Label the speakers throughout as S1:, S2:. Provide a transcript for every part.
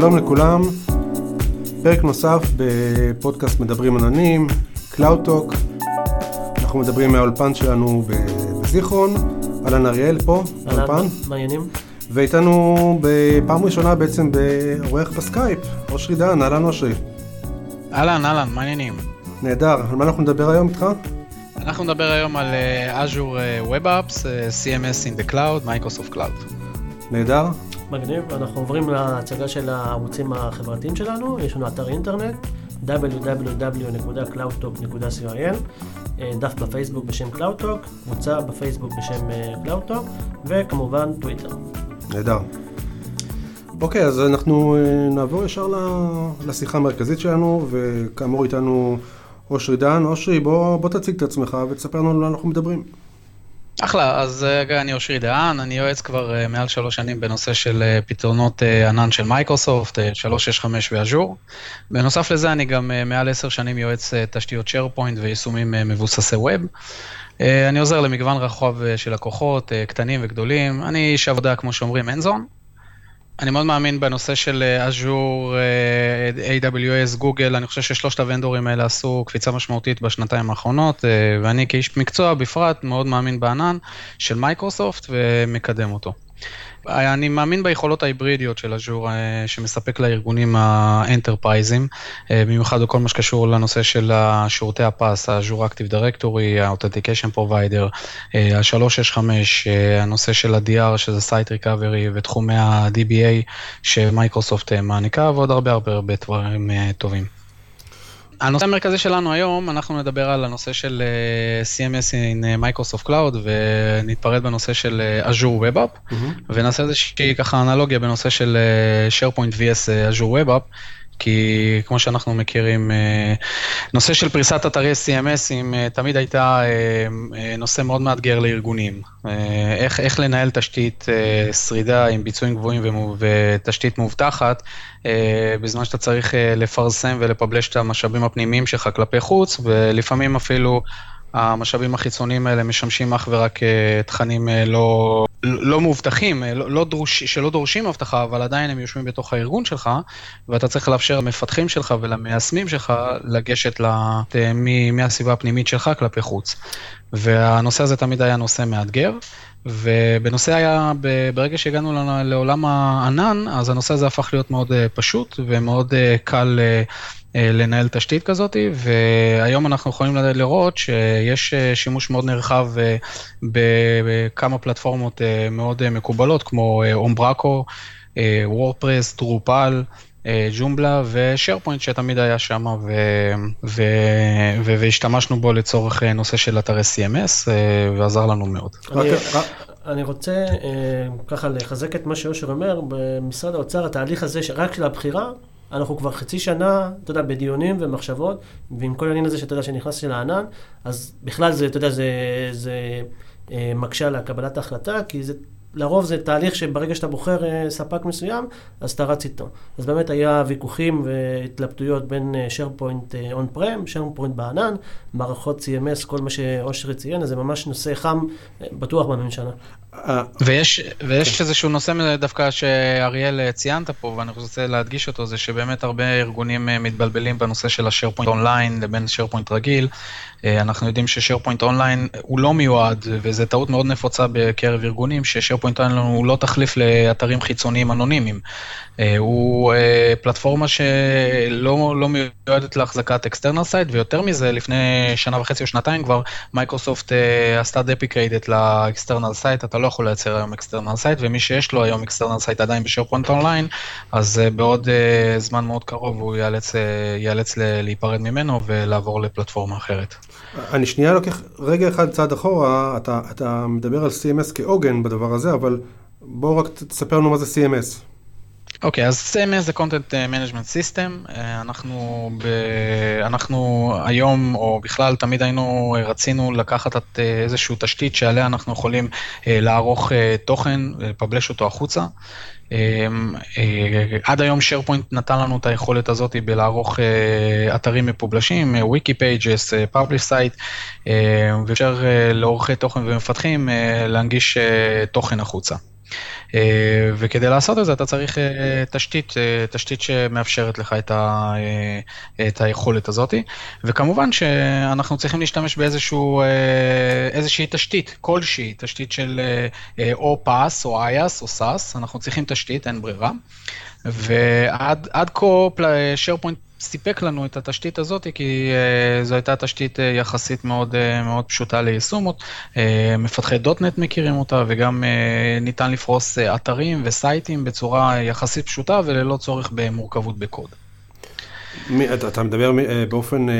S1: שלום לכולם, פרק נוסף בפודקאסט מדברים עננים, Cloud Talk. אנחנו מדברים מהאולפן שלנו בזיכרון, אהלן אריאל פה, באולפן.
S2: מעניינים.
S1: ואיתנו בפעם ראשונה בעצם באורח בסקייפ, אושרי דהן, אהלן אושרי.
S3: אהלן, אהלן, מעניינים.
S1: נהדר, על מה אנחנו נדבר היום איתך?
S3: אנחנו נדבר היום על uh, Azure Web Apps, uh, CMS in the Cloud, Microsoft Cloud.
S1: נהדר.
S2: מגניב, אנחנו עוברים להצגה של הערוצים החברתיים שלנו, יש לנו אתר אינטרנט, www.cloudtalk.co.il, דף בפייסבוק בשם CloudTalk, קבוצה בפייסבוק בשם CloudTalk, וכמובן טוויטר.
S1: נהדר. אוקיי, אז אנחנו נעבור ישר לשיחה המרכזית שלנו, וכאמור איתנו אושרי דן. אושרי, בוא, בוא תציג את עצמך ותספר לנו על מה אנחנו מדברים.
S3: אחלה, אז אני אושרי דהן, אני יועץ כבר מעל שלוש שנים בנושא של פתרונות ענן של מייקרוסופט, 365 ו Azure. בנוסף לזה אני גם מעל עשר שנים יועץ תשתיות SharePoint ויישומים מבוססי ווב. אני עוזר למגוון רחב של לקוחות, קטנים וגדולים. אני איש עבודה, כמו שאומרים, hands on. אני מאוד מאמין בנושא של Azure, AWS, גוגל, אני חושב ששלושת ה vendor ים האלה עשו קפיצה משמעותית בשנתיים האחרונות, ואני כאיש מקצוע בפרט מאוד מאמין בענן של מייקרוסופט ומקדם אותו. אני מאמין ביכולות ההיברידיות של Azure שמספק לארגונים ה enterprise ים, במיוחד בכל מה שקשור לנושא של שירותי ה PaaS, ה Azure Active Directory, ה authentication provider, ה-365, הנושא של ה-DR שזה site recovery ותחומי ה-DBA שמייקרוסופט מעניקה ועוד הרבה הרבה הרבה דברים טובים. הנושא המרכזי שלנו היום, אנחנו נדבר על הנושא של CMS in Microsoft Cloud ונתפרד בנושא של Azure Web App mm-hmm. ונעשה איזושהי ככה אנלוגיה בנושא של SharePoint vs Azure Web App כי כמו שאנחנו מכירים, נושא של פריסת אתרי CMSים תמיד הייתה נושא מאוד מאתגר לארגונים. איך, איך לנהל תשתית שרידה עם ביצועים גבוהים ותשתית מאובטחת, בזמן שאתה צריך לפרסם ולפבלש את המשאבים הפנימיים שלך כלפי חוץ, ולפעמים אפילו המשאבים החיצוניים האלה משמשים אך ורק תכנים לא, לא מאובטחים, לא, לא דרוש, שלא דורשים אבטחה, אבל עדיין הם יושבים בתוך הארגון שלך, ואתה צריך לאפשר למפתחים שלך ולמיישמים שלך לגשת לת, מהסביבה הפנימית שלך כלפי חוץ. והנושא הזה תמיד היה נושא מאתגר. ובנושא היה, ברגע שהגענו לעולם הענן, אז הנושא הזה הפך להיות מאוד פשוט ומאוד קל לנהל תשתית כזאת, והיום אנחנו יכולים לראות שיש שימוש מאוד נרחב בכמה פלטפורמות מאוד מקובלות, כמו אומברקו, וורפרס, טרופל, ג'ומבלה ושרפוינט שתמיד היה שם והשתמשנו בו לצורך נושא של אתרי CMS ועזר לנו מאוד.
S2: אני, אני רוצה ככה לחזק את מה שאושר אומר, במשרד האוצר התהליך הזה רק של הבחירה, אנחנו כבר חצי שנה, אתה יודע, בדיונים ומחשבות, ועם כל העניין הזה שאתה יודע שנכנס של הענן, אז בכלל זה, אתה יודע, זה, זה מקשה על קבלת ההחלטה, כי זה לרוב זה תהליך שברגע שאתה בוחר ספק מסוים, אז אתה רץ איתו. אז באמת היה ויכוחים והתלבטויות בין SharePoint on-prem, SharePoint בענן, מערכות CMS, כל מה שאושרי ציין, אז זה ממש נושא חם, בטוח בממשלה.
S3: ויש, ויש איזשהו נושא דווקא שאריאל ציינת פה, ואני רוצה להדגיש אותו, זה שבאמת הרבה ארגונים מתבלבלים בנושא של ה- SharePoint Online לבין SharePoint רגיל. אנחנו יודעים ש- SharePoint Online הוא לא מיועד, וזו טעות מאוד נפוצה בקרב ארגונים, ש- SharePoint Online הוא לא תחליף לאתרים חיצוניים אנונימיים. הוא פלטפורמה שלא לא מיועדת להחזקת external site, ויותר מזה, לפני שנה וחצי או שנתיים כבר, מייקרוסופט עשתה deprecated ל external site, אתה לא יכול לייצר היום external site, ומי שיש לו היום external site עדיין ב- SharePoint Online, אז בעוד זמן מאוד קרוב הוא ייאלץ, ייאלץ להיפרד ממנו ולעבור לפלטפורמה אחרת.
S1: אני שנייה לוקח רגע אחד צעד אחורה, אתה, אתה מדבר על CMS כעוגן בדבר הזה, אבל בואו רק תספר לנו מה זה CMS.
S3: אוקיי, okay, אז CMS זה Content Management System, אנחנו, ב, אנחנו היום, או בכלל תמיד היינו, רצינו לקחת את איזושהי תשתית שעליה אנחנו יכולים לערוך תוכן, לפבלש אותו החוצה. עד היום SharePoint נתן לנו את היכולת הזאת בלערוך אתרים מפובלשים, Wiki Pages, Publish Site, ואפשר לעורכי תוכן ומפתחים להנגיש תוכן החוצה. וכדי לעשות את זה אתה צריך תשתית, תשתית שמאפשרת לך את, ה, את היכולת הזאת, וכמובן שאנחנו צריכים להשתמש באיזשהו, איזושהי תשתית, כלשהי, תשתית של או PaaS או IaaS או SaaS, אנחנו צריכים תשתית, אין ברירה. ועד כה SharePoint סיפק לנו את התשתית הזאת, כי uh, זו הייתה תשתית uh, יחסית מאוד, uh, מאוד פשוטה ליישום. Uh, מפתחי דוטנט מכירים אותה, וגם uh, ניתן לפרוס uh, אתרים וסייטים בצורה יחסית פשוטה וללא צורך במורכבות בקוד.
S1: מי, אתה, אתה מדבר uh, באופן... Uh...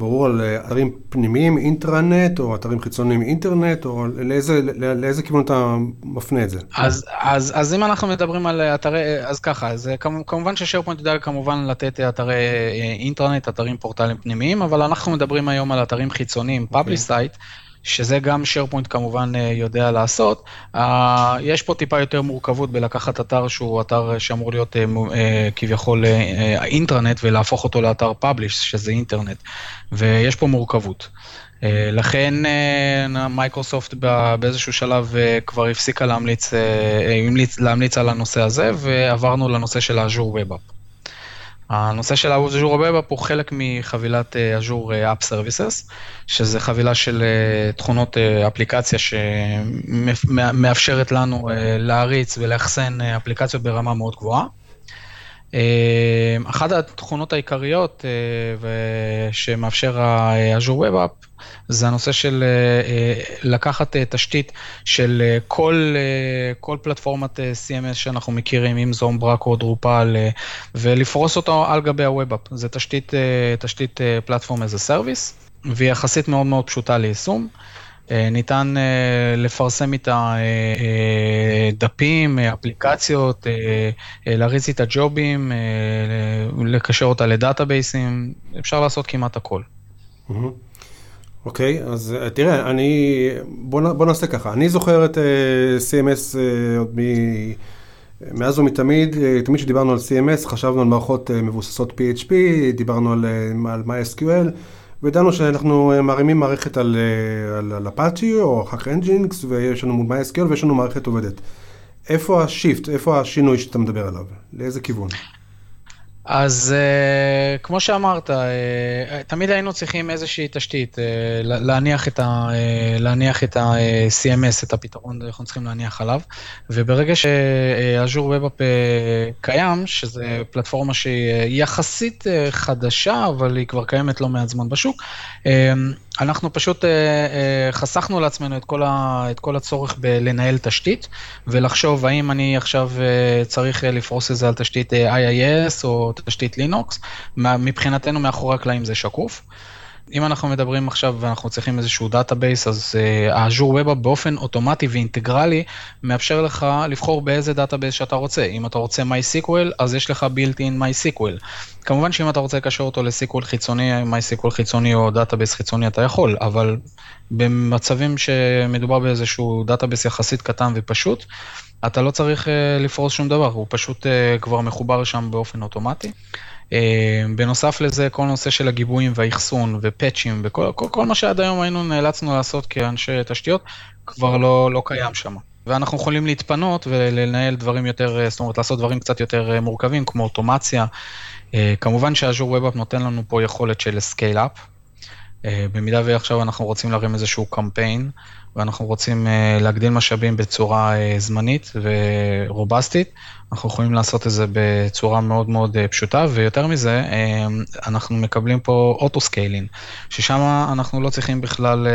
S1: ברור על אה, אתרים פנימיים, אינטרנט, או אתרים חיצוניים אינטרנט, או לאיזה, לאיזה כיוון אתה מפנה את זה?
S3: אז, אז, אז אם אנחנו מדברים על אתרי, אז ככה, אז כמובן ששרפוינט יודע כמובן לתת אתרי אה, אינטרנט, אתרים פורטליים פנימיים, אבל אנחנו מדברים היום על אתרים חיצוניים, okay. public site. שזה גם SharePoint כמובן אה, יודע לעשות. יש פה טיפה יותר מורכבות בלקחת אתר שהוא אתר שאמור להיות כביכול אינטראנט ולהפוך אותו לאתר publish, שזה אינטרנט. ויש פה מורכבות. אה, לכן אה, מייקרוסופט באיזשהו שלב אה, כבר הפסיקה להמליץ, להמליץ על הנושא הזה, ועברנו לנושא של ה Azure Web App. הנושא של ה Azure Web App הוא חלק מחבילת Azure App Services, שזה חבילה של תכונות אפליקציה שמאפשרת לנו להריץ ולאחסן אפליקציות ברמה מאוד גבוהה. אה, אחת התכונות העיקריות אה, שמאפשר ה-Azure Web App זה הנושא של אה, לקחת תשתית של כל, כל פלטפורמת CMS שאנחנו מכירים, אם זו אומברק או דרופל, ולפרוס אותו על גבי App. זה תשתית, תשתית פלטפורם as a service, והיא יחסית מאוד מאוד פשוטה ליישום. אה, ניתן אה, לפרסם איתה אה, דפים, אפליקציות, להריץ איתה ג'ובים, לקשר אותה לדאטאבייסים, אפשר לעשות כמעט הכל.
S1: אוקיי, okay, אז תראה, אני, בוא, בוא נעשה ככה, אני זוכר את uh, CMS uh, עוד מ... מאז ומתמיד, תמיד כשדיברנו על CMS, חשבנו על מערכות מבוססות PHP, דיברנו על, על MySQL. וידענו שאנחנו אה, מרימים מערכת על, אה, על, על אפאצ'י או חק Nginx ויש לנו מול MySQL ויש לנו מערכת עובדת. איפה ה shift, איפה השינוי שאתה מדבר עליו? לאיזה כיוון?
S3: אז אה, כמו שאמרת, אה, תמיד היינו צריכים איזושהי תשתית, אה, להניח את ה-CMS, את הפתרון שאנחנו צריכים להניח עליו, וברגע ש Azure Web App קיים, שזו פלטפורמה שהיא יחסית חדשה, אבל היא כבר קיימת לא מעט זמן בשוק, אה, אנחנו פשוט אה, אה, חסכנו לעצמנו את כל, ה, את כל הצורך בלנהל תשתית, ולחשוב האם אני עכשיו uh, צריך לפרוס את זה על תשתית uh, IIS או תשתית לינוקס, מבחינתנו מאחורי הקלעים זה שקוף. אם אנחנו מדברים עכשיו ואנחנו צריכים איזשהו database, אז ה Azure אה, Web באופן אוטומטי ואינטגרלי מאפשר לך לבחור באיזה database שאתה רוצה. אם אתה רוצה MySQL, אז יש לך built-in MySQL. כמובן שאם אתה רוצה לקשר אותו ל SQL חיצוני, MySQL חיצוני או database חיצוני אתה יכול, אבל במצבים שמדובר באיזשהו database יחסית קטן ופשוט, אתה לא צריך אה, לפרוס שום דבר, הוא פשוט אה, כבר מחובר שם באופן אוטומטי. אה, בנוסף לזה, כל נושא של הגיבויים והאחסון ופאצ'ים וכל כל, כל מה שעד היום היינו נאלצנו לעשות כאנשי תשתיות, כבר לא, לא קיים שם. ואנחנו יכולים להתפנות ולנהל דברים יותר, זאת אומרת, לעשות דברים קצת יותר מורכבים, כמו אוטומציה. כמובן שה Azure Web נותן לנו פה יכולת של scale-up. במידה ועכשיו אנחנו רוצים להרים איזשהו קמפיין, ואנחנו רוצים אה, להגדיל משאבים בצורה אה, זמנית ורובסטית, אנחנו יכולים לעשות את זה בצורה מאוד מאוד אה, פשוטה, ויותר מזה, אנחנו מקבלים פה auto-scaling, ששם אנחנו לא צריכים בכלל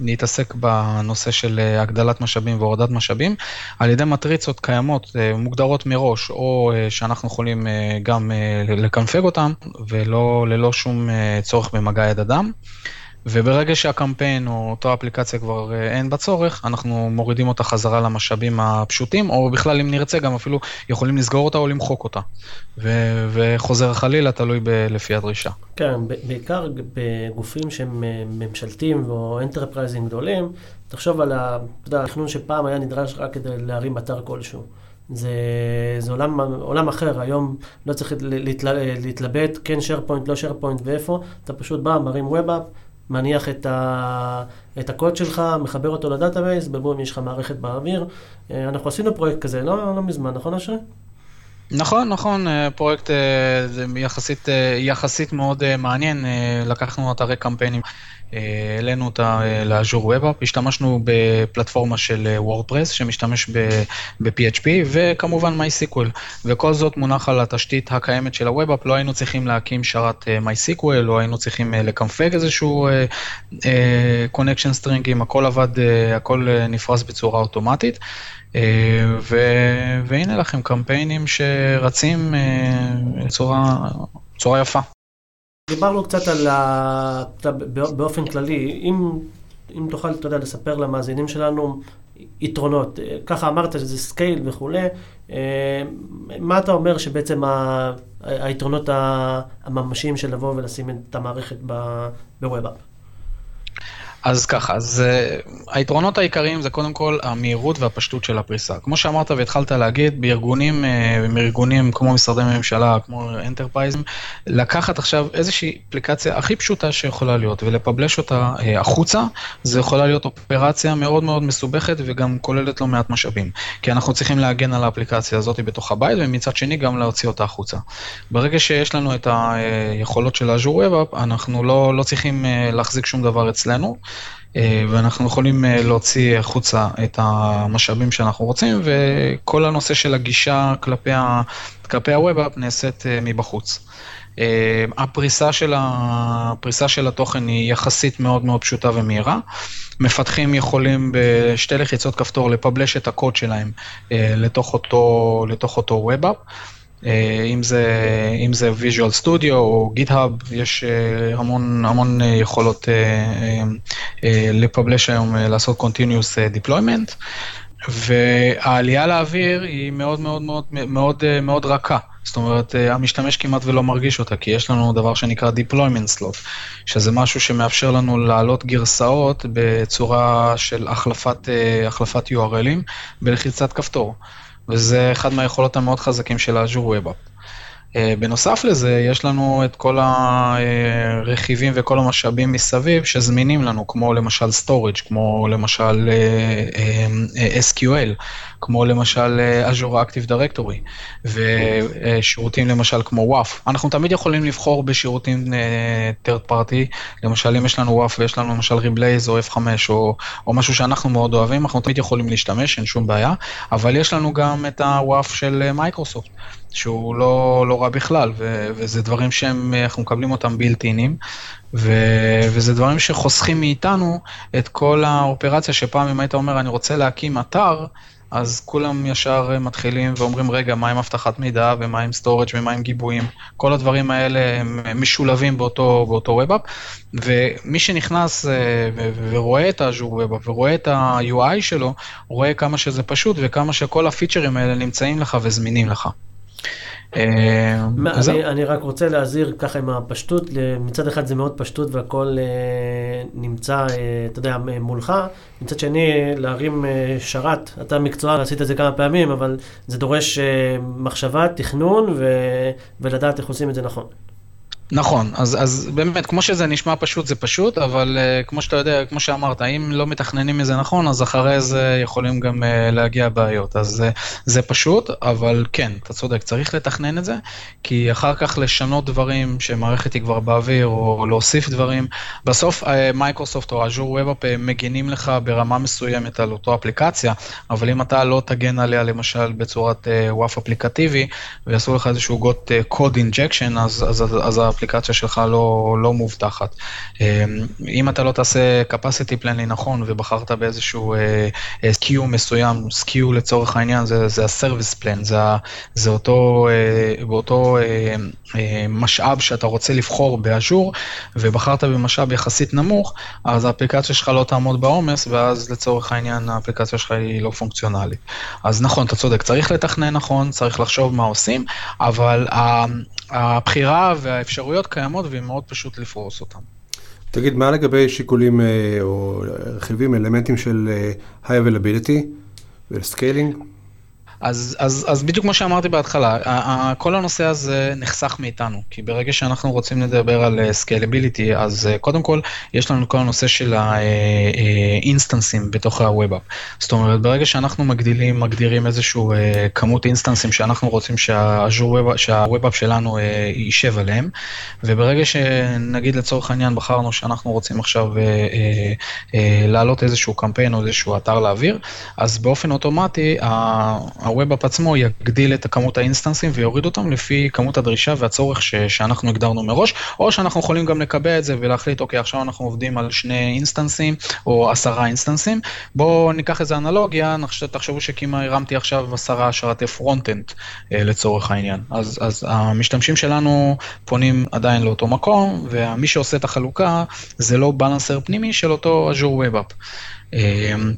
S3: להתעסק בנושא של הגדלת משאבים והורדת משאבים, על ידי מטריצות קיימות, מוגדרות מראש, או שאנחנו יכולים גם לקנפג אותן, וללא שום uh, צורך במגע יד אדם. וברגע שהקמפיין או אותו אפליקציה כבר אה, אין בה צורך, אנחנו מורידים אותה חזרה למשאבים הפשוטים, או בכלל אם נרצה גם אפילו יכולים לסגור אותה או למחוק אותה. ו- וחוזר חלילה, תלוי ב- לפי הדרישה.
S2: כן, בעיקר בגופים שהם אה, ממשלתיים או אנטרפרייזים גדולים, תחשוב על התכנון שפעם היה נדרש רק כדי להרים אתר כלשהו. זה, זה עולם, עולם אחר, היום לא צריך להתלבט, כן SharePoint, לא SharePoint ואיפה, אתה פשוט בא, מרים Web App, מניח את, ה, את הקוד שלך, מחבר אותו ל database, בבום יש לך מערכת באוויר. אה, אנחנו עשינו פרויקט כזה, לא, לא מזמן, נכון אשרי?
S3: נכון, נכון, אה, פרויקט אה, יחסית, יחסית מאוד מעניין, לקחנו אתרי קמפיינים העלינו אותה אה, ל Azure Web App, השתמשנו בפלטפורמה של WordPress אה, שמשתמש ב-PHP וכמובן MySQL, וכל זאת מונח על התשתית הקיימת של ה Web App, לא היינו צריכים להקים שרת אה, MySQL, לא היינו צריכים לקנפג איזשהו connection stringים, הכל עבד, הכל נפרס בצורה אוטומטית. ו... והנה לכם קמפיינים שרצים בצורה יפה.
S2: דיברנו קצת על ה... באופן כללי, אם, אם תוכל, אתה יודע, לספר למאזינים שלנו יתרונות. ככה אמרת שזה scale וכולי, אה, מה אתה אומר שבעצם ה... היתרונות הממשיים של לבוא ולשים את המערכת בווב-אפ?
S3: אז ככה, אז היתרונות העיקריים זה קודם כל המהירות והפשטות של הפריסה. כמו שאמרת והתחלת להגיד, בארגונים, uh, ארגונים כמו משרדי ממשלה, כמו אנטרפרייזם, לקחת עכשיו איזושהי אפליקציה הכי פשוטה שיכולה להיות ולפבלש אותה uh, החוצה, זה יכולה להיות אופרציה מאוד מאוד מסובכת וגם כוללת לא מעט משאבים. כי אנחנו צריכים להגן על האפליקציה הזאת בתוך הבית, ומצד שני גם להוציא אותה החוצה. ברגע שיש לנו את היכולות של Azure Web אנחנו לא, לא צריכים להחזיק שום דבר אצלנו. אה, ואנחנו יכולים אה, להוציא החוצה את המשאבים שאנחנו רוצים, וכל הנושא של הגישה כלפי, ה, כלפי הווב-אפ נעשית אה, מבחוץ. הפריסה של, הפריסה של התוכן היא יחסית מאוד מאוד פשוטה ומהירה. מפתחים יכולים בשתי לחיצות כפתור לפבלש את הקוד שלהם לתוך אותו, לתוך אותו. אה, אם זה, אם זה Visual Studio או GitHub, יש אה, המון, המון אה, יכולות לפבלש היום, לעשות Continuous Deployment, והעלייה לאוויר היא מאוד מאוד מאוד מאוד, מאוד רכה. זאת אומרת, המשתמש כמעט ולא מרגיש אותה, כי יש לנו דבר שנקרא deployment slot, שזה משהו שמאפשר לנו להעלות גרסאות בצורה של החלפת, החלפת URLים בלחיצת כפתור. וזה אחד מהיכולות המאוד חזקים של Azure Web App. אה, בנוסף לזה, יש לנו את כל הרכיבים וכל המשאבים מסביב שזמינים לנו, כמו למשל storage, כמו למשל אה, אה, SQL, כמו למשל Azure Active Directory, ושירותים למשל כמו WAF. אנחנו תמיד יכולים לבחור בשירותים third party, למשל אם יש לנו WAF ויש לנו למשל Reblaze או F5 או, או משהו שאנחנו מאוד אוהבים, אנחנו תמיד יכולים להשתמש, אין שום בעיה, אבל יש לנו גם את ה-WAF של מייקרוסופט. שהוא לא, לא רע בכלל, ו, וזה דברים שאנחנו מקבלים אותם בילטינים, וזה דברים שחוסכים מאיתנו את כל האופרציה שפעם אם היית אומר אני רוצה להקים אתר, אז כולם ישר מתחילים ואומרים, רגע, מה עם אבטחת מידע, ומה עם storage ומה עם גיבויים? כל הדברים האלה הם משולבים באותו, באותו ווב-אפ, ומי שנכנס אה, ורואה את האז'ור ווב-אפ ורואה את ה-UI שלו, רואה כמה שזה פשוט וכמה שכל הפיצ'רים האלה נמצאים לך וזמינים לך.
S2: אה, אני רק רוצה להזהיר ככה עם הפשטות, מצד אחד זה מאוד פשטות והכל אה, נמצא, אה, אתה יודע, מולך, מצד שני להרים שרת, אתה מקצוען, עשית את זה כמה פעמים, אבל זה דורש מחשבה, תכנון ולדעת איך עושים את זה נכון.
S3: נכון, אז, אז באמת, כמו שזה נשמע פשוט, זה פשוט, אבל uh, כמו שאתה יודע, כמו שאמרת, אם לא מתכננים מזה נכון, אז אחרי זה יכולים גם uh, להגיע בעיות. אז uh, זה פשוט, אבל כן, אתה צודק, צריך לתכנן את זה, כי אחר כך לשנות דברים שמערכת היא כבר באוויר, או להוסיף דברים, בסוף מייקרוסופט uh, או Web App מגינים לך ברמה מסוימת על אותו אפליקציה, אבל אם אתה לא תגן עליה למשל בצורת uh, WAF אפליקטיבי, ויעשו לך איזשהו code injection, אז, אז, אז, אז האפליקציה שלך לא, לא מובטחת. אמ, אם אתה לא תעשה capacity planning נכון ובחרת באיזשהו SKU אה, מסוים, SKU לצורך העניין זה, זה ה-service plan, זה, זה אותו, אה, באותו אה, משאב שאתה רוצה לבחור באז'ור ובחרת במשאב יחסית נמוך, אז האפליקציה שלך לא תעמוד בעומס ואז לצורך העניין האפליקציה שלך היא לא פונקציונלית. אז נכון, אתה צודק, צריך לתכנן נכון, צריך לחשוב מה עושים, אבל הבחירה והאפשרויות קיימות והיא מאוד פשוט לפרוס אותן.
S1: תגיד, מה לגבי שיקולים אה, או רכיבים, אלמנטים של אה, high availability ו scaling?
S3: אז, אז, אז בדיוק כמו שאמרתי בהתחלה, כל הנושא הזה נחסך מאיתנו, כי ברגע שאנחנו רוצים לדבר על scalability, אז קודם כל, יש לנו כל הנושא של האינסטנסים בתוך ה-Web App. זאת אומרת, ברגע שאנחנו מגדילים, מגדירים איזשהו כמות אינסטנסים שאנחנו רוצים שה-Web App שלנו יישב עליהם, וברגע שנגיד לצורך העניין בחרנו שאנחנו רוצים עכשיו להעלות איזשהו קמפיין או איזשהו אתר לאוויר, אז באופן אוטומטי, ה Web App עצמו יגדיל את כמות האינסטנסים ויוריד אותם לפי כמות הדרישה והצורך ש, שאנחנו הגדרנו מראש, או שאנחנו יכולים גם לקבע את זה ולהחליט, אוקיי, עכשיו אנחנו עובדים על שני אינסטנסים או עשרה אינסטנסים. בואו ניקח איזה אנלוגיה, תחשבו שכמעט הרמתי עכשיו עשרה שרתי front-end אה, לצורך העניין. אז, אז המשתמשים שלנו פונים עדיין לאותו מקום, ומי שעושה את החלוקה זה load balancer פנימי של אותו App. אמ,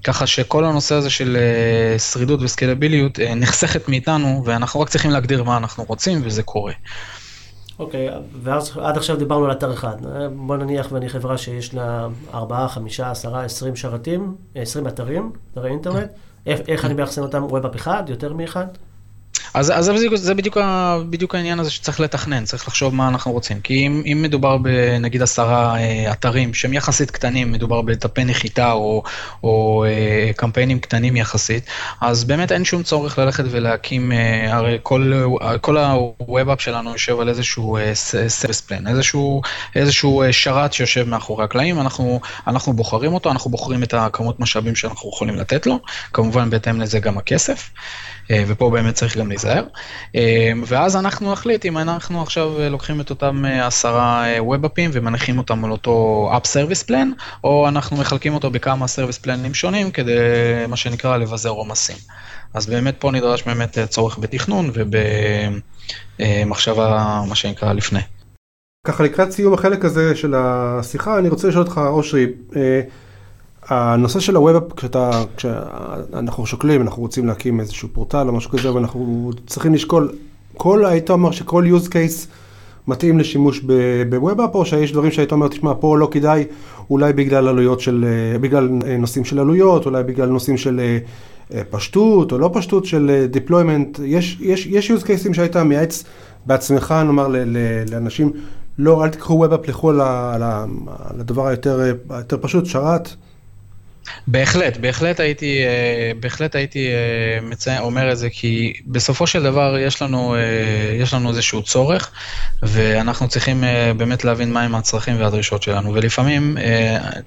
S3: ככה שכל הנושא הזה של אה, שרידות וסקלביליות אה, נחסכת מאיתנו, ואנחנו רק צריכים להגדיר מה אנחנו רוצים, וזה קורה.
S2: אוקיי, אוקיי, ואז עד עכשיו דיברנו על אתר אחד. אה, בוא נניח ואני חברה שיש לה 4, 5, 10, 20 שרתים, 20 אתרים, אתרי אינטרנט. איך אני מאחסן אותם? ווב-אפ אחד, יותר מאחד?
S3: אז, אז זה, בדיוק, זה בדיוק, בדיוק העניין הזה שצריך לתכנן, צריך לחשוב מה אנחנו רוצים. כי אם, אם מדובר בנגיד עשרה אה, אתרים שהם יחסית קטנים, מדובר בדפי נחיתה או, או אה, קמפיינים קטנים יחסית, אז באמת אין שום צורך ללכת ולהקים, אה, הרי כל, כל App שלנו יושב על איזשהו service plan, איזשהו, איזשהו שרת שיושב מאחורי הקלעים, אנחנו, אנחנו בוחרים אותו, אנחנו בוחרים את הכמות משאבים שאנחנו יכולים לתת לו, כמובן בהתאם לזה גם הכסף. אה, ופה באמת צריך גם להיזהר. אה, ואז אנחנו נחליט אם אנחנו עכשיו לוקחים את אותם אה, עשרה web app ים ומניחים אותם על אותו app service plan, או אנחנו מחלקים אותו בכמה service plan ים שונים כדי, מה שנקרא, לבזר עומסים. אז באמת פה נדרש באמת צורך בתכנון ובמחשבה, מה שנקרא, לפני.
S1: ככה לקראת סיום החלק הזה של השיחה, אני רוצה לשאול אותך, אושרי, הנושא של הווב, כשאתה, כשאנחנו שוקלים, אנחנו רוצים להקים איזשהו פורטל או משהו כזה, ואנחנו צריכים לשקול, כל, היית אומר שכל use case מתאים לשימוש בווב-אפ, או שיש דברים שהיית אומר, תשמע, פה לא כדאי, אולי בגלל עלויות של, בגלל נושאים של עלויות, אולי בגלל נושאים של אה, פשטות או לא פשטות של deployment, יש, יש, יש use cases שהיית מייעץ בעצמך, נאמר, לאנשים, לא, אל תיקחו ווב-אפ, לכו לדבר היותר, היותר פשוט, שרת.
S3: בהחלט, בהחלט הייתי, אה, בהחלט הייתי אה, מציין, אומר את זה, כי בסופו של דבר יש לנו, אה, יש לנו איזשהו צורך, ואנחנו צריכים באמת להבין מהם הצרכים והדרישות שלנו. ולפעמים,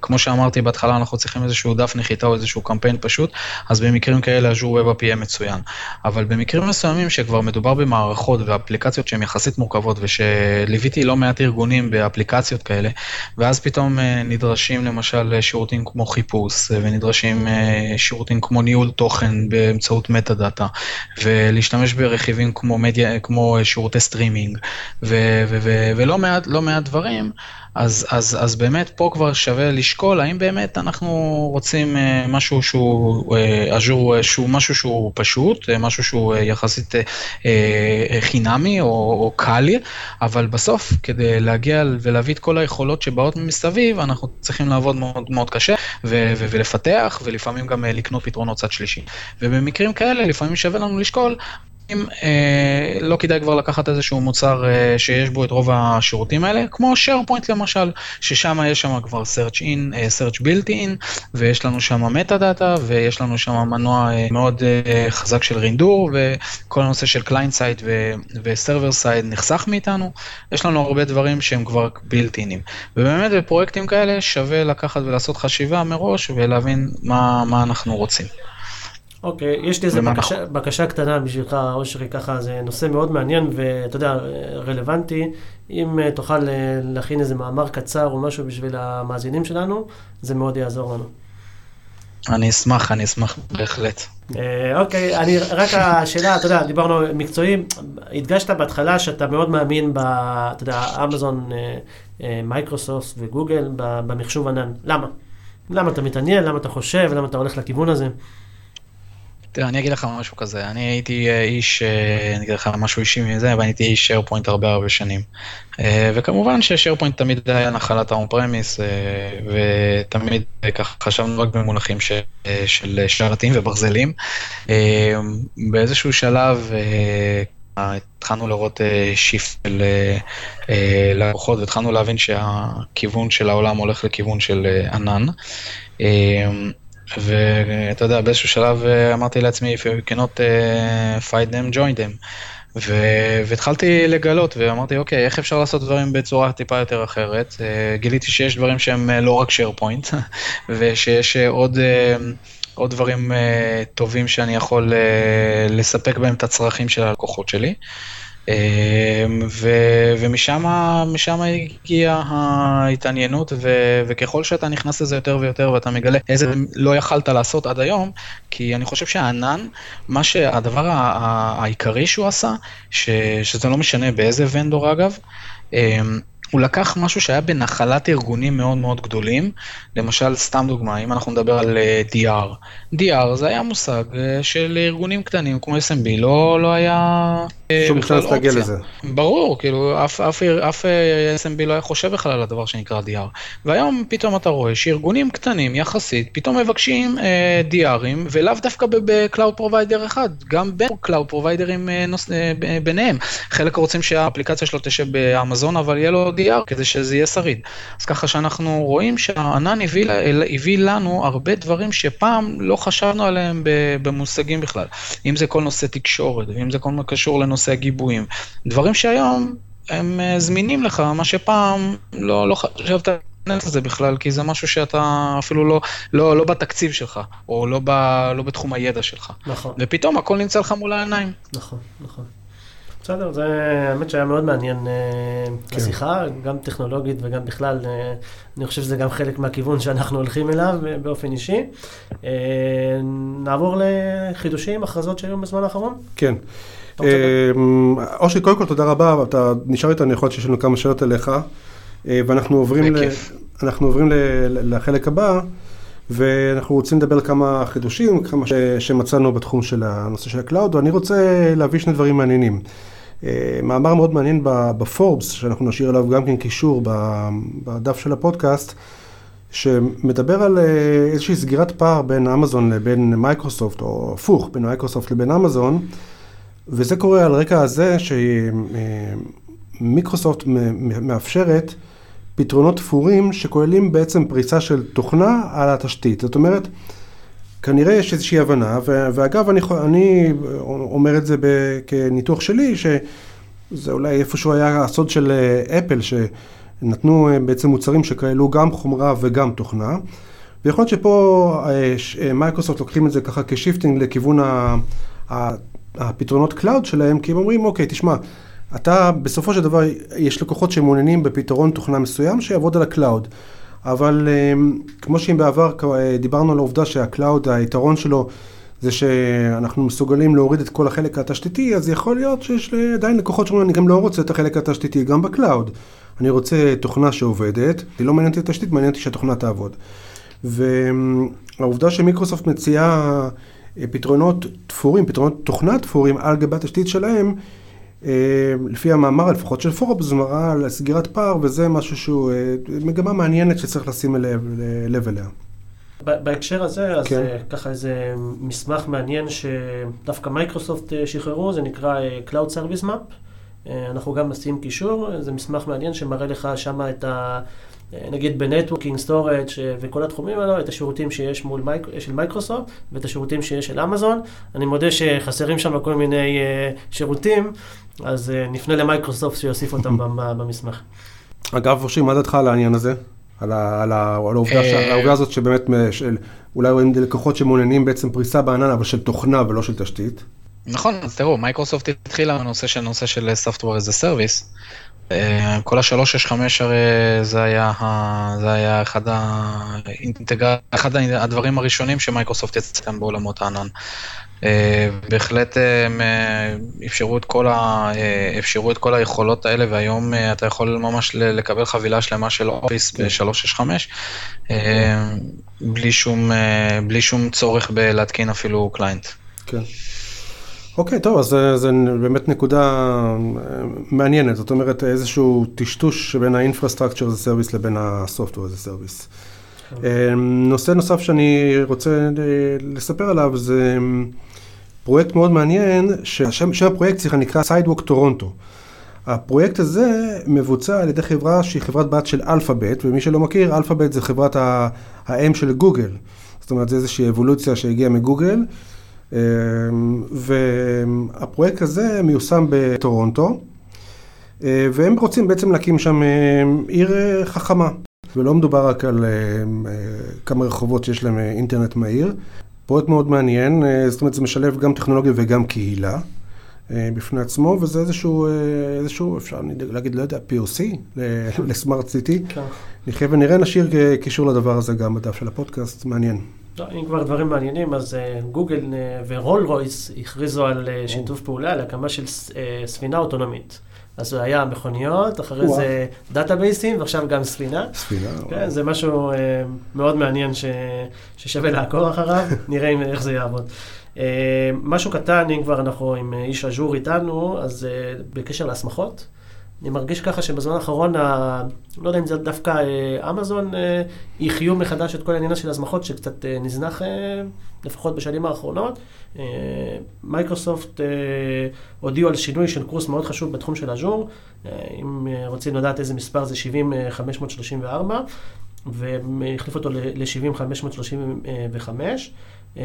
S3: כמו שאמרתי בהתחלה, אנחנו צריכים איזשהו דף נחיתה או איזשהו קמפיין פשוט, אז במקרים כאלה אג'ור ווב יהיה מצוין. אבל במקרים מסוימים שכבר מדובר במערכות ואפליקציות שהן יחסית מורכבות, ושליוויתי לא מעט ארגונים באפליקציות כאלה, ואז פתאום נדרשים למשל שירותים כמו חיפוש. ונדרשים אה, שירותים כמו ניהול תוכן באמצעות metadata, ולהשתמש ברכיבים כמו, מדיה, כמו שירותי סטרימינג, ו- ו- ו- ולא מעט, לא מעט דברים. אז, אז, אז באמת פה כבר שווה לשקול האם באמת אנחנו רוצים אה, משהו שהוא אג'ור, אה, שהוא משהו שהוא פשוט, אה, משהו שהוא יחסית חינמי או, או קל, אבל בסוף כדי להגיע ולהביא את כל היכולות שבאות מסביב, אנחנו צריכים לעבוד מאוד מאוד קשה ו, ו, ולפתח ולפעמים גם לקנות פתרונות צד שלישי. ובמקרים כאלה לפעמים שווה לנו לשקול אה, לא כדאי כבר לקחת איזשהו מוצר אה, שיש בו את רוב השירותים האלה, כמו SharePoint למשל, ששם יש שם כבר search in, אה, search built in, ויש לנו שם מטה דאטה, ויש לנו שם מנוע אה, מאוד אה, חזק של רינדור, וכל הנושא של client side ו-server side נחסך מאיתנו, יש לנו הרבה דברים שהם כבר built inים. ובאמת בפרויקטים כאלה שווה לקחת ולעשות חשיבה מראש ולהבין מה, מה אנחנו רוצים.
S2: אוקיי, okay, יש לי איזה בקשה, בקשה קטנה בשבילך, אושרי, ככה, זה נושא מאוד מעניין ואתה יודע, רלוונטי. אם אה, תוכל אה, להכין איזה מאמר קצר או משהו בשביל המאזינים שלנו, זה מאוד יעזור לנו.
S3: אני אשמח, אני אשמח בהחלט.
S2: אה, אוקיי, אני, רק השאלה, אתה יודע, דיברנו מקצועי, הדגשת בהתחלה שאתה מאוד מאמין ב, אתה יודע, אמזון, מייקרוסופט וגוגל במחשוב ענן. למה? למה אתה מתעניין? למה אתה חושב? למה אתה הולך לכיוון הזה?
S3: תראה, אני אגיד לך משהו כזה, אני הייתי אה, איש, אה, אני אגיד לך משהו אישי מזה, אבל הייתי איש שייר הרבה הרבה שנים. אה, וכמובן ש SharePoint תמיד היה נחלת ה on-premise, ותמיד ככה חשבנו רק במונחים של שרתים וברזלים. באיזשהו שלב התחלנו לראות shift של לקוחות, והתחלנו להבין שהכיוון של העולם הולך לכיוון של ענן. ואתה יודע, באיזשהו שלב אה, אמרתי לעצמי, if you cannot uh, fight them, join them. ו- והתחלתי לגלות, ואמרתי, אוקיי, איך אפשר לעשות דברים בצורה טיפה יותר אחרת? Uh, גיליתי שיש דברים שהם לא רק SharePoint, ושיש עוד... עוד דברים טובים שאני יכול לספק בהם את הצרכים של הלקוחות שלי. אמ, ומשם הגיעה ההתעניינות, ו, וככל שאתה נכנס לזה יותר ויותר ואתה מגלה איזה לא יכלת לעשות עד היום, כי אני חושב שהענן, מה שהדבר העיקרי שהוא עשה, ש, שזה לא משנה באיזה ונדור אגב, אמ, הוא לקח משהו שהיה בנחלת ארגונים מאוד מאוד גדולים, למשל, סתם דוגמה, אם אנחנו נדבר על uh, DR, DR זה היה מושג uh, של ארגונים קטנים כמו SMB, לא, לא היה
S1: שום בכלל אופציה. לזה.
S3: ברור, כאילו, אף, אף, אף SMB לא היה חושב בכלל על הדבר שנקרא DR. והיום פתאום אתה רואה שארגונים קטנים יחסית, פתאום מבקשים uh, DRים, ולאו דווקא ב-Cloud Provider אחד, גם בין Cloud Providerים uh, נוס, uh, ביניהם. חלק רוצים שהאפליקציה שלו תשב באמזון, אבל יהיה לו DR כדי שזה יהיה שריד. אז ככה שאנחנו רואים שהענן הביא, הביא לנו הרבה דברים שפעם לא חשבנו עליהם במושגים בכלל. אם זה כל נושא תקשורת, ואם זה כל מה קשור לנושא הגיבויים. דברים שהיום הם אה, זמינים לך, מה שפעם לא, לא חשבת את זה בכלל, כי זה משהו שאתה אפילו לא, לא, לא בתקציב שלך, או לא, ב, לא בתחום הידע שלך.
S2: נכון.
S3: ופתאום הכל נמצא לך מול העיניים.
S2: נכון, נכון. בסדר, זה האמת שהיה מאוד מעניין אה, כן. השיחה, גם טכנולוגית וגם בכלל, אה, אני חושב שזה גם חלק מהכיוון שאנחנו הולכים אליו באופן אישי. נעבור לחידושים, הכרזות שהיו בזמן האחרון?
S1: כן. אושרי, קודם כל תודה רבה, אתה נשאר איתנו, יכול להיות שיש לנו כמה שאלות אליך, ואנחנו עוברים, ל... אנחנו עוברים לחלק הבא. ואנחנו רוצים לדבר על כמה חידושים, כמה ש... שמצאנו בתחום של הנושא של ה cloud, ואני רוצה להביא שני דברים מעניינים. אה, מאמר מאוד מעניין בפורבס, שאנחנו נשאיר עליו גם כן קישור בדף של הפודקאסט, שמדבר על אה, איזושהי סגירת פער בין אמזון לבין מייקרוסופט, או הפוך, בין מייקרוסופט לבין אמזון, וזה קורה על רקע הזה שמיקרוסופט מאפשרת פתרונות תפורים שכוללים בעצם פריסה של תוכנה על התשתית. זאת אומרת, כנראה יש איזושהי הבנה, ואגב, אני, אני אומר את זה כניתוח שלי, שזה אולי איפשהו היה הסוד של אה, אפל, שנתנו אה, בעצם מוצרים שכללו גם חומרה וגם תוכנה. ויכול להיות שפה אה, מייקרוסופט לוקחים את זה ככה כ shifting לכיוון הפתרונות cloud שלהם, כי הם אומרים, אוקיי, תשמע, אתה, בסופו של דבר, יש לקוחות שמעוניינים בפתרון תוכנה מסוים שיעבוד על ה cloud. אבל אמ, כמו שאם בעבר אה, דיברנו על העובדה שה cloud, היתרון שלו זה שאנחנו מסוגלים להוריד את כל החלק התשתיתי, אז יכול להיות שיש עדיין לקוחות שאומרים, אני גם לא רוצה את החלק התשתיתי, גם ב cloud. אני רוצה תוכנה שעובדת, היא לא מעניינת אותי תשתית, מעניין אותי שהתוכנה תעבוד. והעובדה שמיקרוסופט מציעה פתרונות תפורים, פתרונות תוכנה תפורים על גבי התשתית שלהם, אה, לפי המאמר לפחות של פורבס, מראה על סגירת פער, וזה משהו שהוא אה, מגמה מעניינת שצריך לשים לב, לב אליה.
S2: בהקשר הזה, אז כן. ככה איזה מסמך מעניין שדווקא מייקרוסופט שחררו, זה נקרא Cloud Service Map. אנחנו גם נשים קישור, זה מסמך מעניין שמראה לך שם את ה... נגיד ב networking, storage וכל התחומים האלו, את השירותים שיש מול מייק, של מייקרוסופט ואת השירותים שיש של אמזון. אני מודה שחסרים שם כל מיני uh, שירותים, אז uh, נפנה למייקרוסופט שיוסיף אותם במסמך.
S1: אגב, אושרי, מה דעתך על העניין הזה? על, ה, על, ה, על העובדה, ש, אה, העובדה הזאת שבאמת, של, אולי רואים לקוחות שמעוניינים בעצם פריסה בענן, אבל של תוכנה ולא של תשתית?
S3: נכון, אז תראו, מייקרוסופט התחילה בנושא של נושא של Software as a Service, אה, כל ה-365 הרי זה היה, זה היה אחד, האינטגר... אחד הדברים הראשונים שמייקרוסופט יצא כאן בעולמות הענן. אה, בהחלט אה, הם אפשרו את, כל ה... אפשרו את כל היכולות האלה, והיום אתה יכול ממש לקבל חבילה שלמה של אופיס ב-365, בלי שום, בלי שום צורך בלהתקין אפילו קליינט.
S1: כן. אוקיי, טוב, אז זה באמת נקודה אה, מעניינת, זאת אומרת איזשהו טשטוש בין ה-infrastructure as a service לבין ה-software as a service. אה, נושא נוסף שאני רוצה אה, לספר עליו זה פרויקט מאוד מעניין, שהשם הפרויקט סליחה נקרא Sidewalk טורונטו. הפרויקט הזה מבוצע על ידי חברה שהיא חברת בת של אלפאבית, ומי שלא מכיר, אלפאבית זה חברת האם של גוגל. זאת אומרת, זה איזושהי אבולוציה שהגיעה מגוגל. אמ, והפרויקט הזה מיושם בטורונטו, אה, והם רוצים בעצם להקים שם אה, עיר אה, חכמה. ולא מדובר רק על כמה רחובות שיש להם אינטרנט מהיר. פרויקט מאוד מעניין, זאת אומרת זה משלב גם טכנולוגיה וגם קהילה. בפני עצמו, וזה איזשהו, איזשהו, אפשר להגיד, לא יודע, POC ל smart city. נחיה ונראה, נשאיר קישור לדבר הזה גם בדף של הפודקאסט, מעניין.
S2: לא, אם כבר דברים מעניינים, אז uh, גוגל uh, ורולס רויס הכריזו על uh, שיתוף פעולה להקמה של uh, ספינה אוטונומית. אז זה היה מכוניות, אחרי וואו. זה database ים, ועכשיו גם ספינה.
S1: ספינה,
S2: כן, וואו. זה משהו uh, מאוד מעניין ש, ששווה לעקור אחריו, נראה אם, איך זה יעבוד. Uh, משהו קטן, אם כבר אנחנו עם איש אג'ור איתנו, אז uh, בקשר להסמכות. אני מרגיש ככה שבזמן האחרון, ה... לא יודע אם זה דווקא אה, אמזון, אה, יחיו מחדש את כל העניין של הזמחות שקצת אה, נזנח לפחות בשנים האחרונות. מייקרוסופט הודיעו על שינוי של קורס מאוד חשוב בתחום של אג'ור. אם רוצים לדעת איזה מספר זה 70-534, והם החליפו אותו ל-70-535.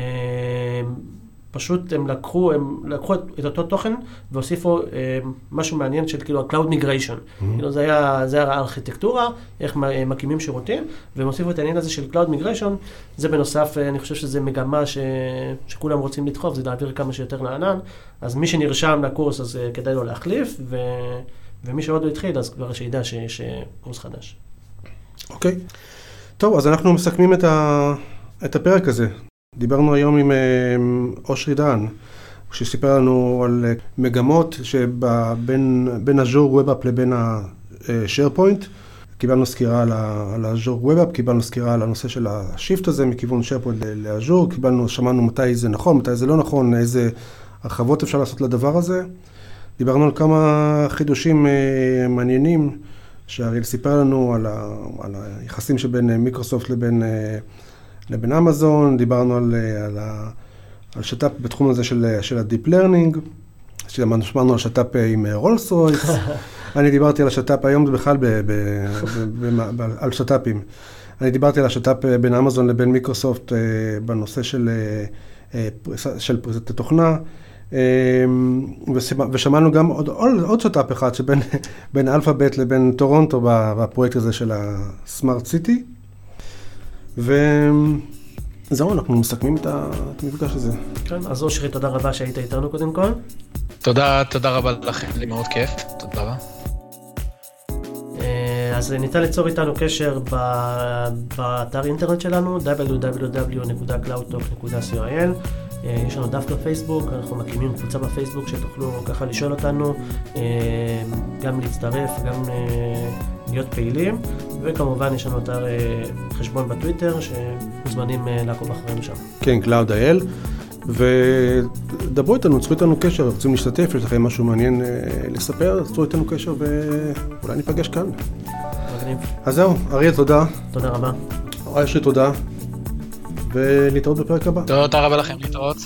S2: פשוט הם לקחו, הם לקחו את, את אותו תוכן והוסיפו אה, משהו מעניין של כאילו ה-Cloud Migration. Mm-hmm. כאילו זה היה, זה היה הארכיטקטורה, איך מקימים שירותים, והם הוסיפו את העניין הזה של Cloud Migration. זה בנוסף, אה, אני חושב שזו מגמה ש, שכולם רוצים לדחוף, זה להעביר כמה שיותר לענן. אז מי שנרשם לקורס, אז אה, כדאי לו להחליף, ו, ומי שעוד לא התחיל, אז כבר שידע שיש אה, קורס חדש.
S1: אוקיי. Okay. טוב, אז אנחנו מסכמים את, ה, את הפרק הזה. דיברנו היום עם אה, אושרי דהן, שסיפר לנו על אה, מגמות שבין Azure Web App לבין ה-SharePoint. קיבלנו סקירה על Web App, קיבלנו סקירה על הנושא של ה shift הזה מכיוון SharePoint ל-Azure, קיבלנו, שמענו מתי זה נכון, מתי זה לא נכון, איזה הרחבות אפשר לעשות לדבר הזה. דיברנו על כמה חידושים אה, מעניינים, שאריאל סיפר לנו על, ה, על היחסים שבין מיקרוסופט לבין לבין אמזון, דיברנו על, אה, על, על שת"פ בתחום הזה של, של ה deep learning, שמענו על שת"פ אה, עם רולס אה, רויס, אני דיברתי על השת"פ היום בכלל ב, ב, ב, ב, ב, על שת"פים. אני דיברתי על השת"פ בין אמזון לבין מיקרוסופט בנושא של, של פריסת התוכנה. ושמענו גם עוד, עוד, עוד שת"פ אחד שבין אלפאבית לבין טורונטו בפרויקט הזה של ה smart city. וזהו, אנחנו מסכמים את המפגש הזה.
S2: כן, אז אושרי, תודה רבה שהיית איתנו קודם כל.
S3: תודה, תודה רבה לכם, לי מאוד כיף, תודה רבה.
S2: אה, אז ניתן ליצור איתנו קשר באתר אינטרנט שלנו, www.cloudtalk.co.il. אה, יש לנו דף בפייסבוק, אנחנו מקימים קבוצה בפייסבוק שתוכלו ככה לשאול אותנו, אה, גם להצטרף, גם להיות פעילים, וכמובן יש לנו אתר אה, חשבון בטוויטר שמוזמנים אה, לעקוב אחרינו שם.
S1: כן, Cloud.il. ודברו איתנו, צרו איתנו קשר, רוצים להשתתף, יש לכם משהו מעניין אה, לספר, צרו איתנו קשר ואולי ניפגש כאן. מגניב. אז זהו, אריה, תודה.
S2: תודה רבה.
S1: אשרי, תודה. ולהתראות בפרק הבא.
S3: תודה רבה לכם, להתראות.